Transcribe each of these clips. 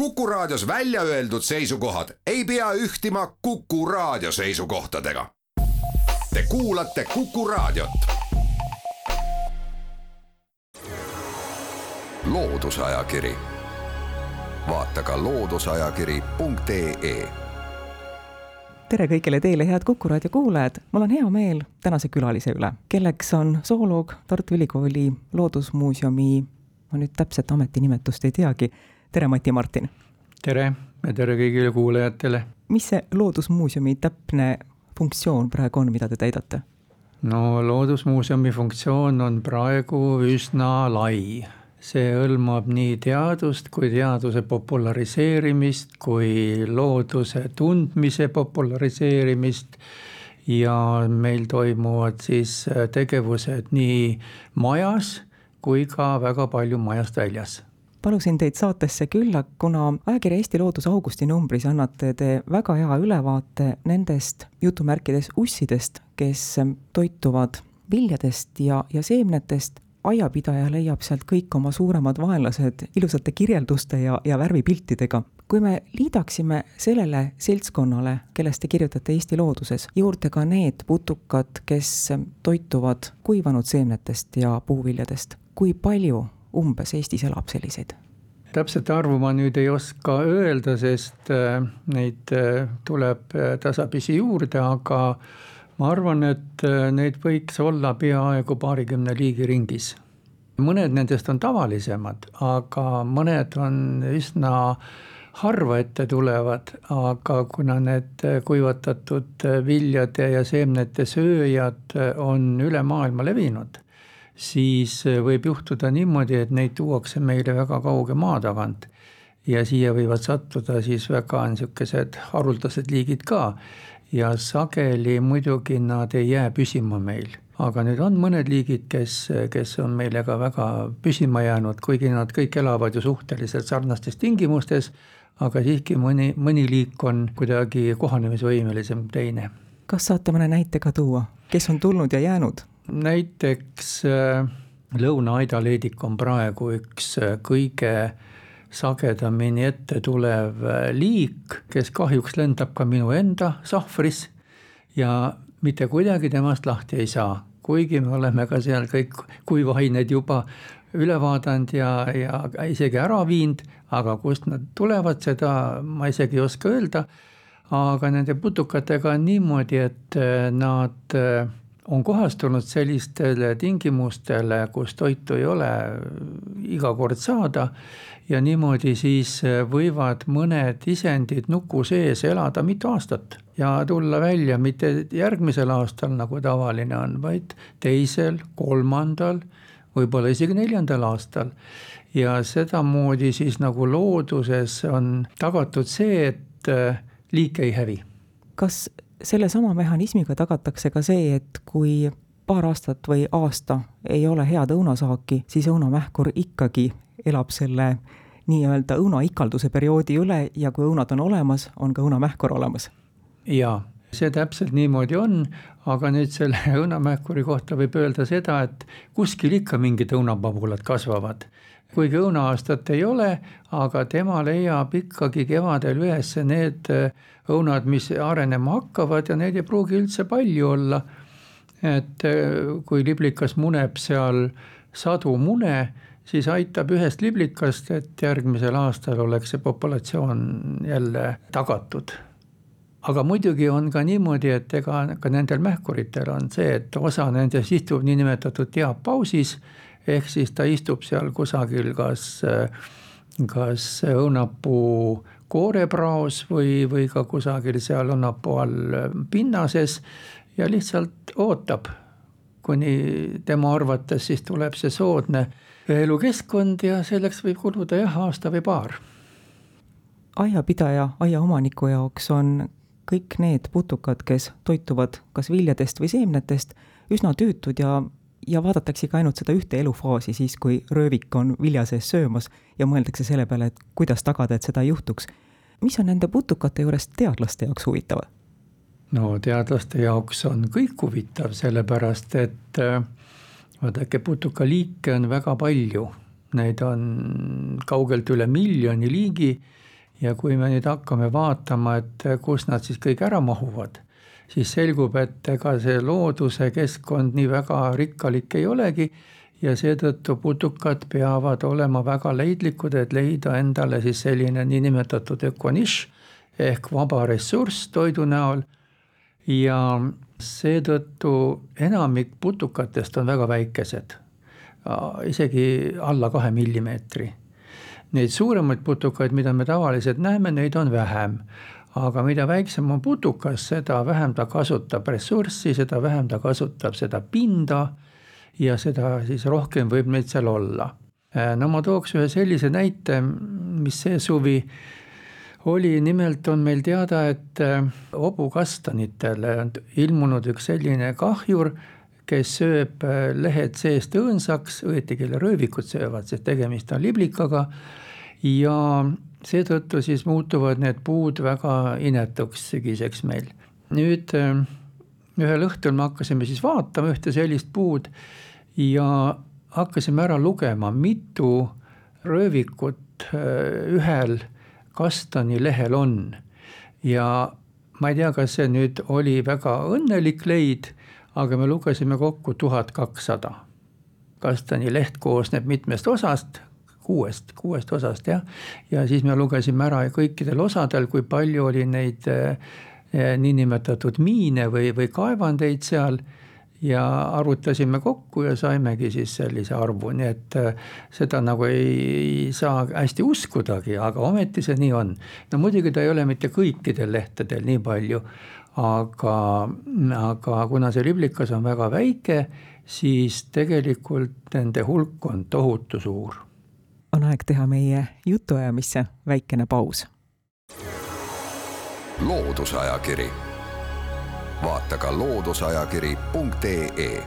Kuku Raadios välja öeldud seisukohad ei pea ühtima Kuku Raadio seisukohtadega. Te kuulate Kuku Raadiot. loodusajakiri, vaata ka looduseajakiri.ee tere kõigile teile, head Kuku raadio kuulajad, mul on hea meel tänase külalise üle, kelleks on zooloog Tartu Ülikooli Loodusmuuseumi, ma nüüd täpset ametinimetust ei teagi, tere, Mati Martin! tere ja tere kõigile kuulajatele! mis see Loodusmuuseumi täpne funktsioon praegu on, mida te täidate? no Loodusmuuseumi funktsioon on praegu üsna lai. see hõlmab nii teadust kui teaduse populariseerimist, kui looduse tundmise populariseerimist ja meil toimuvad siis tegevused nii majas kui ka väga palju majast väljas palusin teid saatesse külla, kuna ajakirja Eesti Loodus augusti numbris annate te väga hea ülevaate nendest jutumärkides ussidest, kes toituvad viljadest ja, ja seemnetest. aiapidaja leiab sealt kõik oma suuremad vaenlased ilusate kirjelduste ja, ja värvipiltidega. kui me liidaksime sellele seltskonnale, kellest te kirjutate Eesti Looduses, juurde ka need putukad, kes toituvad kuivanud seemnetest ja puuviljadest, kui palju umbes Eestis elab selliseid? täpset arvu ma nüüd ei oska öelda, sest äh, neid äh, tuleb äh, tasapisi juurde, aga ma arvan, et neid võiks olla peaaegu paarikümne liigi ringis. mõned nendest on tavalisemad, aga mõned on üsna harva ette tulevad, aga kuna need kuivatatud viljade ja seemnete sööjad on üle maailma levinud siis äh, võib juhtuda niimoodi, et neid tuuakse meile väga kauge maa tagant. ja siia võivad sattuda siis väga niisugused haruldased liigid ka. ja sageli muidugi nad ei jää püsima meil aga nüüd on mõned liigid, kes, kes on meile ka väga püsima jäänud, kuigi nad kõik elavad ju suhteliselt sarnastes tingimustes, aga siiski mõni, mõni liik on kuidagi kohanemisvõimelisem teine. kas saate mõne näite ka tuua, kes on tulnud ja jäänud? Näiteks äh, lõuna-aidaleedik on praegu üks äh, kõige sagedamini ette tulev äh, liik, kes kahjuks lendab ka minu enda sahvris ja mitte kuidagi temast lahti ei saa, kuigi me oleme ka seal kõik kuivained juba üle vaadanud ja, ja isegi ära viinud, aga kust nad tulevad, seda ma isegi ei oska öelda. aga nende putukatega on niimoodi, et nad on kohastunud sellistele tingimustele, kus toitu ei ole iga kord saada ja niimoodi siis võivad mõned isendid nuku sees elada mitu aastat ja tulla välja mitte järgmisel aastal, nagu tavaline on, vaid teisel, kolmandal, võib-olla isegi neljandal aastal. ja sedamoodi siis nagu looduses on tagatud see, et liik ei hävi. kas sellesama mehhanismiga tagatakse ka see, et kui paar aastat või aasta ei ole head õunasaaki, siis õunamähkur ikkagi elab selle nii-öelda õunaikalduse perioodi üle ja kui õunad on olemas, on ka õunamähkur olemas. jaa, see täpselt niimoodi on, aga nüüd selle õunamähkuri kohta võib öelda seda, et kuskil ikka mingid õunapabulad kasvavad kuigi õunaaastat ei ole, aga tema leiab ikkagi kevadel üles need äh, õunad, mis arenema hakkavad ja neid ei pruugi üldse palju olla. et äh, kui liblikas muneb seal sadu mune, siis aitab ühest liblikast, et järgmisel aastal oleks see populatsioon jälle tagatud aga muidugi on ka niimoodi, et ega ka nendel mähkuritel on see, et osa nendest istub niinimetatud diapausis ehk siis ta istub seal kusagil kas, kas õunapuu koorepraos või, või ka kusagil seal õunapuu all pinnases ja lihtsalt ootab, kuni tema arvates siis tuleb see soodne elukeskkond ja selleks võib kuluda jah, aasta või paar. aiapidaja, aiaomaniku jaoks on kõik need putukad, kes toituvad kas viljadest või seemnetest, üsna tüütud ja ja vaadataksegi ainult seda ühte elufaasi siis, kui röövik on vilja sees söömas ja mõeldakse selle peale, et kuidas tagada, et seda ei juhtuks. mis on nende putukate juures teadlaste jaoks huvitav? no teadlaste jaoks on kõik huvitav, sellepärast et äh, vaadake, putukaliike on väga palju, neid on kaugelt üle miljoni liigi ja kui me nüüd hakkame vaatama, et kus nad siis kõik ära mahuvad, siis selgub, et ega see looduse keskkond nii väga rikkalik ei olegi ja seetõttu putukad peavad olema väga leidlikud, et leida endale siis selline niinimetatud ökonišš ehk vaba ressurss toidu näol ja seetõttu enamik putukatest on väga väikesed, isegi alla kahe millimeetri. Neid suuremaid putukaid, mida me tavaliselt näeme, neid on vähem. Aga mida väiksem on putukas, seda vähem ta kasutab ressurssi, seda vähem ta kasutab seda pinda ja seda siis rohkem võib neid seal olla. no ma tooks ühe sellise näite, mis see suvi oli, nimelt on meil teada, et äh, hobukastanitel on ilmunud üks selline kahjur, kes sööb äh, lehed seest õõnsaks, õieti kelle röövikud söövad, sest tegemist on liblikaga. ja seetõttu siis muutuvad need puud väga inetuks sügiseks meil. nüüd äh, ühel õhtul me hakkasime siis vaatama ühte sellist puud ja hakkasime ära lugema, mitu röövikut ühel kastanilehel on. ja ma ei tea, kas see nüüd oli väga õnnelik leid, aga me lugesime kokku tuhat kakssada. kastanileht koosneb mitmest osast, kuuest, kuuest osast jah, ja siis me lugesime ära kõikidel osadel, kui palju oli neid eh, niinimetatud miine või, või kaevandeid seal ja arvutasime kokku ja saimegi siis sellise arvu, nii et äh, seda nagu ei saa hästi uskudagi, aga ometi see nii on. no muidugi ta ei ole mitte kõikidel lehtedel nii palju, aga, aga kuna see liblikas on väga väike, siis tegelikult nende hulk on tohutu suur. On aeg teha meie jutuajamisse väikene paus. loodusajakiri vaata ka looduseajakiri.ee.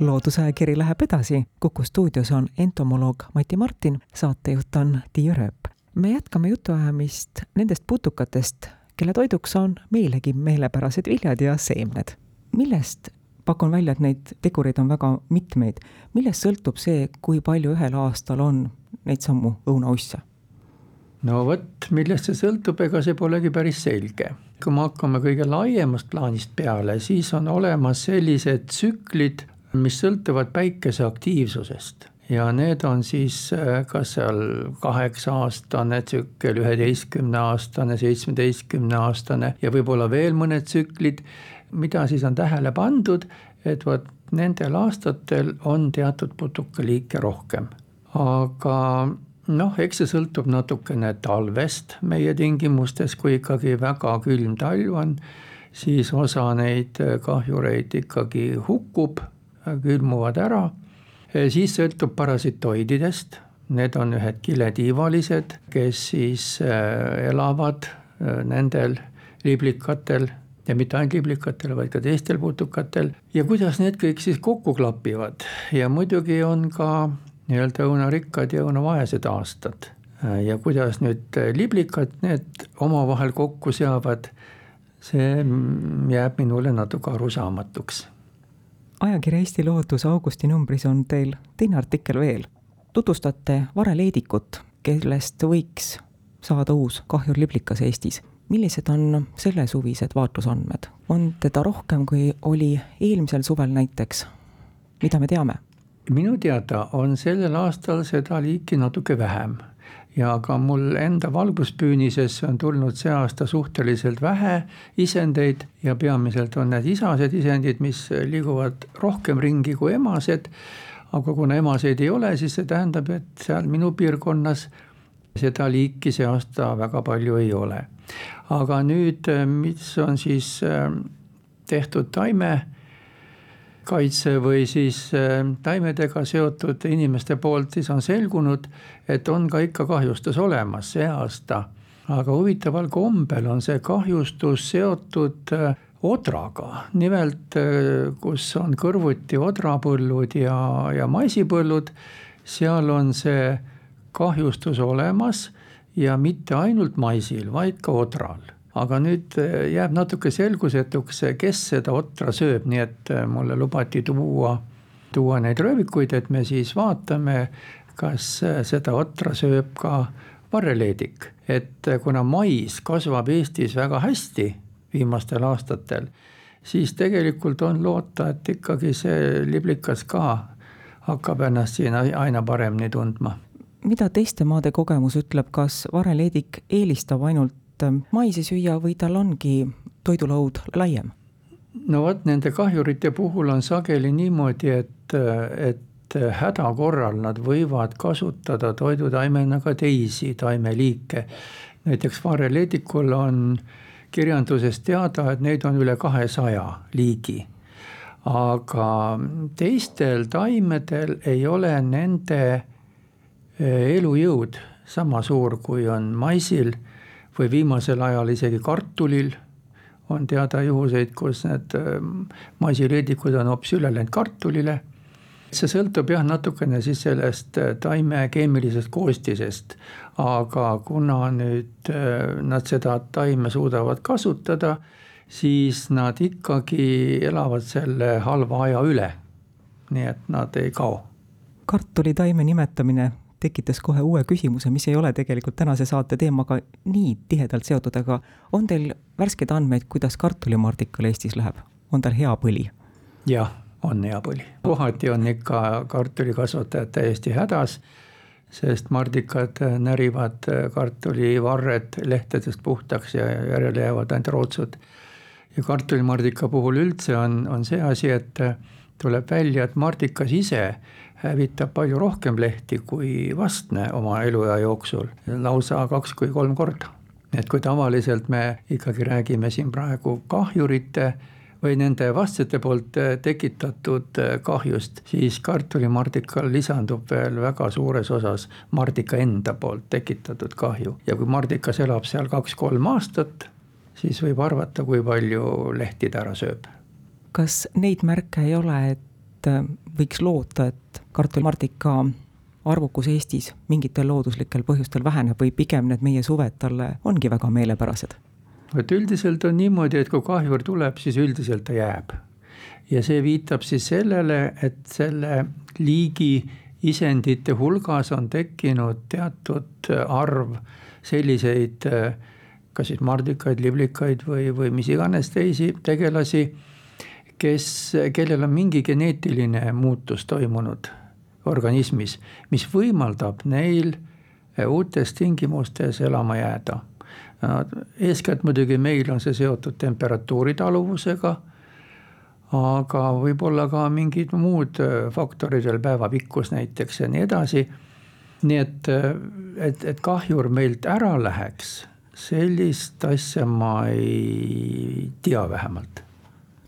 loodusajakiri läheb edasi, Kuku stuudios on entomoloog Mati Martin, saatejuht on Tiia Rööp. me jätkame jutuajamist nendest putukatest, kelle toiduks on meilegi meelepärased viljad ja seemned. millest pakun välja, et neid tegureid on väga mitmeid. millest sõltub see, kui palju ühel aastal on neid samu õunausse? no vot, millest see sõltub, ega see polegi päris selge kui me hakkame kõige laiemast plaanist peale, siis on olemas sellised tsüklid, mis sõltuvad päikese aktiivsusest ja need on siis äh, kas seal kaheksa-aastane tsükkel, üheteistkümneaastane, seitsmeteistkümneaastane ja võib-olla veel mõned tsüklid, mida siis on tähele pandud, et vot nendel aastatel on teatud putukaliike rohkem. aga noh, eks see sõltub natukene talvest meie tingimustes, kui ikkagi väga külm talv on, siis osa neid kahjureid ikkagi hukkub, külmuvad ära. siis sõltub parasitoididest, need on ühed kiletiivalised, kes siis elavad nendel liblikatel ja mitte ainult liblikatel, vaid ka teistel putukatel ja kuidas need kõik siis kokku klapivad ja muidugi on ka nii-öelda õunarikkad ja õunavaesed aastad. ja kuidas nüüd liblikad need omavahel kokku seavad, see jääb minule natuke arusaamatuks. ajakirja Eesti Loodus augusti numbris on teil teine artikkel veel. tutvustate vareleedikut, kellest võiks saada uus kahjurliblikas Eestis. Millised on sellesuvised vaatlusandmed? on teda rohkem, kui oli eelmisel suvel näiteks? mida me teame? minu teada on sellel aastal seda liiki natuke vähem ja ka mul enda valguspüünisesse on tulnud see aasta suhteliselt vähe isendeid ja peamiselt on need isased isendid, mis liiguvad rohkem ringi kui emased. aga kuna emaseid ei ole, siis see tähendab, et seal minu piirkonnas seda liiki see aasta väga palju ei ole. Aga nüüd, mis on siis äh, tehtud taime kaitse või siis äh, taimedega seotud inimeste poolt, siis on selgunud, et on ka ikka kahjustus olemas see aasta. aga huvitaval kombel on see kahjustus seotud äh, odraga, nimelt äh, kus on kõrvuti odrapõllud ja, ja maisipõllud, seal on see kahjustus olemas ja mitte ainult maisil, vaid ka odral aga nüüd äh, jääb natuke selgusetuks, kes seda otra sööb, nii et äh, mulle lubati tuua, tuua neid röövikuid, et me siis vaatame, kas äh, seda otra sööb ka varreleedik, et kuna mais kasvab Eestis väga hästi viimastel aastatel, siis tegelikult on loota, et ikkagi see liblikas ka hakkab ennast siin aina paremini tundma. Mida teiste maade kogemus ütleb, kas varreleedik eelistab ainult maisi süüa või tal ongi toidulaud laiem? no vot, nende kahjurite puhul on sageli niimoodi, et, et häda korral nad võivad kasutada toidutaimena ka teisi taimeliike. näiteks varreleedikul on kirjandusest teada, et neid on üle kahesaja liigi. aga teistel taimedel ei ole nende elujõud sama suur, kui on maisil või viimasel ajal isegi kartulil on teada juhuseid, kus need eh, maisileedikud on hoopis üle läinud kartulile see sõltub jah, natukene siis sellest äh, taime keemilisest koostisest. aga kuna nüüd äh, nad seda taime suudavad kasutada, siis nad ikkagi elavad selle halva aja üle. nii et nad ei kao. kartulitaime nimetamine tekitas kohe uue küsimuse, mis ei ole tegelikult tänase saate teemaga nii tihedalt seotud, aga on teil värskeid andmeid, kuidas kartulimardikal Eestis läheb, on tal hea põli? jah on hea põli. kohati on ikka kartulikasvatajad täiesti hädas, sest mardikad närivad kartulivarred lehtedest puhtaks ja järele jäävad ainult rootsud. ja kartulimardika puhul üldse on, on see asi, et tuleb välja, et mardikas ise hävitab palju rohkem lehti kui vastne oma eluea jooksul, lausa kaks kui kolm korda. et kui tavaliselt me ikkagi räägime siin praegu kahjurite või nende vastsete poolt äh, tekitatud äh, kahjust, siis kartulimardikal lisandub veel väga suures osas mardika enda poolt tekitatud kahju. ja kui mardikas elab seal kaks-kolm aastat, siis võib arvata, kui palju lehti ta ära sööb. kas neid märke ei ole, et äh, võiks loota, et kartulimardika arvukus Eestis mingitel looduslikel põhjustel väheneb või pigem need meie suved talle ongi väga meelepärased? vot üldiselt on niimoodi, et kui kahjur tuleb, siis üldiselt ta jääb. ja see viitab siis sellele, et selle liigi isendite hulgas on tekkinud teatud arv selliseid kas siis mardikaid, liblikaid või, või mis iganes teisi tegelasi, kes, kellel on mingi geneetiline muutus toimunud organismis, mis võimaldab neil uutes tingimustes elama jääda eeskätt muidugi meil on see seotud temperatuuri taluvusega, aga võib-olla ka mingid muud äh, faktorid veel, päevapikkus näiteks ja nii edasi. nii et, äh, et, et kahjur meilt ära läheks, sellist asja ma ei tea vähemalt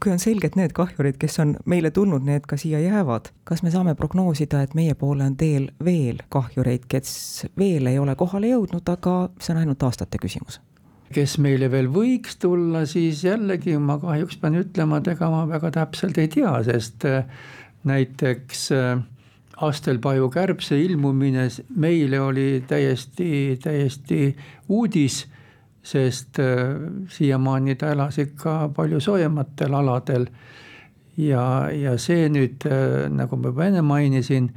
kui on selge, et need kahjurid, kes on meile tulnud, need ka siia jäävad, kas me saame prognoosida, et meie poole on teel veel kahjureid, kes veel ei ole kohale jõudnud, aga see on ainult aastate küsimus? kes meile veel võiks tulla, siis jällegi ma kahjuks pean ütlema, et ega ma väga täpselt ei tea, sest äh, näiteks äh, Astelpaju kärbse ilmumine meile oli täiesti, täiesti uudis sest äh, siiamaani ta elas ikka palju soojematel aladel. ja, ja see nüüd, äh, nagu ma juba enne mainisin,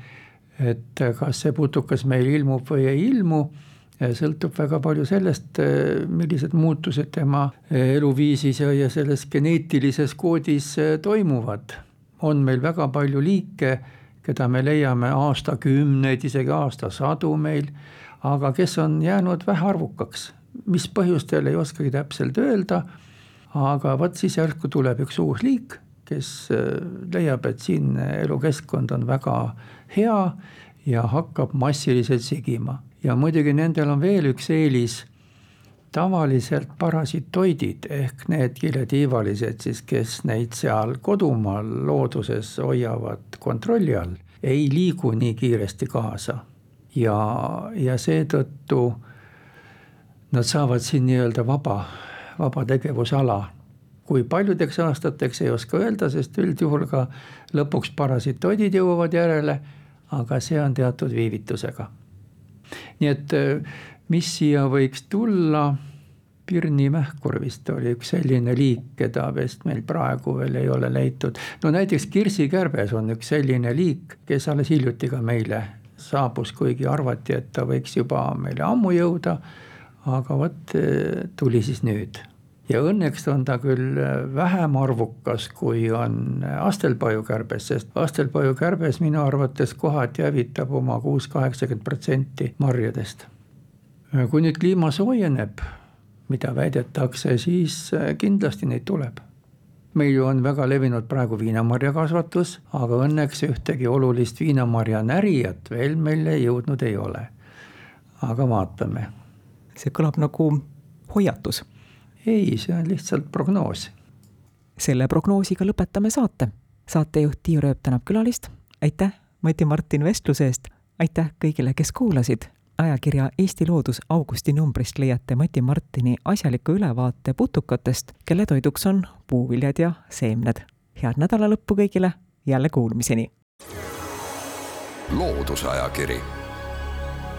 et kas see putukas meil ilmub või ei ilmu, äh, sõltub väga palju sellest, millised muutused tema eluviisis ja, ja selles geneetilises koodis toimuvad. on meil väga palju liike, keda me leiame aastakümneid, isegi aastasadu meil, aga kes on jäänud vähearvukaks mis põhjustel ei oskagi täpselt öelda. aga vot siis järsku tuleb üks uus liik, kes äh, leiab, et siin elukeskkond on väga hea ja hakkab massiliselt sigima. ja muidugi nendel on veel üks eelis tavaliselt parasitoidid ehk need kiletiivalised siis, kes neid seal kodumaal looduses hoiavad kontrolli all, ei liigu nii kiiresti kaasa. ja, ja seetõttu nad saavad siin nii-öelda vaba, vaba tegevusala. kui paljudeks aastateks ei oska öelda, sest üldjuhul ka lõpuks parasitoidid jõuavad järele, aga see on teatud viivitusega. nii et mis siia võiks tulla, Pirni mähkur vist oli üks selline liik, keda vist meil praegu veel ei ole leitud. no näiteks kirsikärbes on üks selline liik, kes alles hiljuti ka meile saabus, kuigi arvati, et ta võiks juba meile ammu jõuda. Aga vot tuli siis nüüd ja õnneks on ta küll vähem arvukas, kui on astelpajukärbes, sest astelpajukärbes minu arvates kohati hävitab oma kuus-kaheksakümmend protsenti marjadest. kui nüüd kliima soojeneb, mida väidetakse, siis kindlasti neid tuleb meil ju on väga levinud praegu viinamarjakasvatus, aga õnneks ühtegi olulist viinamarja närijat veel meile jõudnud ei ole. aga vaatame. See kõlab nagu hoiatus. ei, see on lihtsalt prognoos. selle prognoosiga lõpetame saate. saatejuht Tiiu Rööp tänab külalist, aitäh, Mati Martin vestluse eest, aitäh kõigile, kes kuulasid ajakirja Eesti Loodus augustinumbrist leiate Mati Martini asjaliku ülevaate putukatest, kelle toiduks on puuviljad ja seemned. head nädalalõppu kõigile, jälle kuulmiseni! loodusajakiri,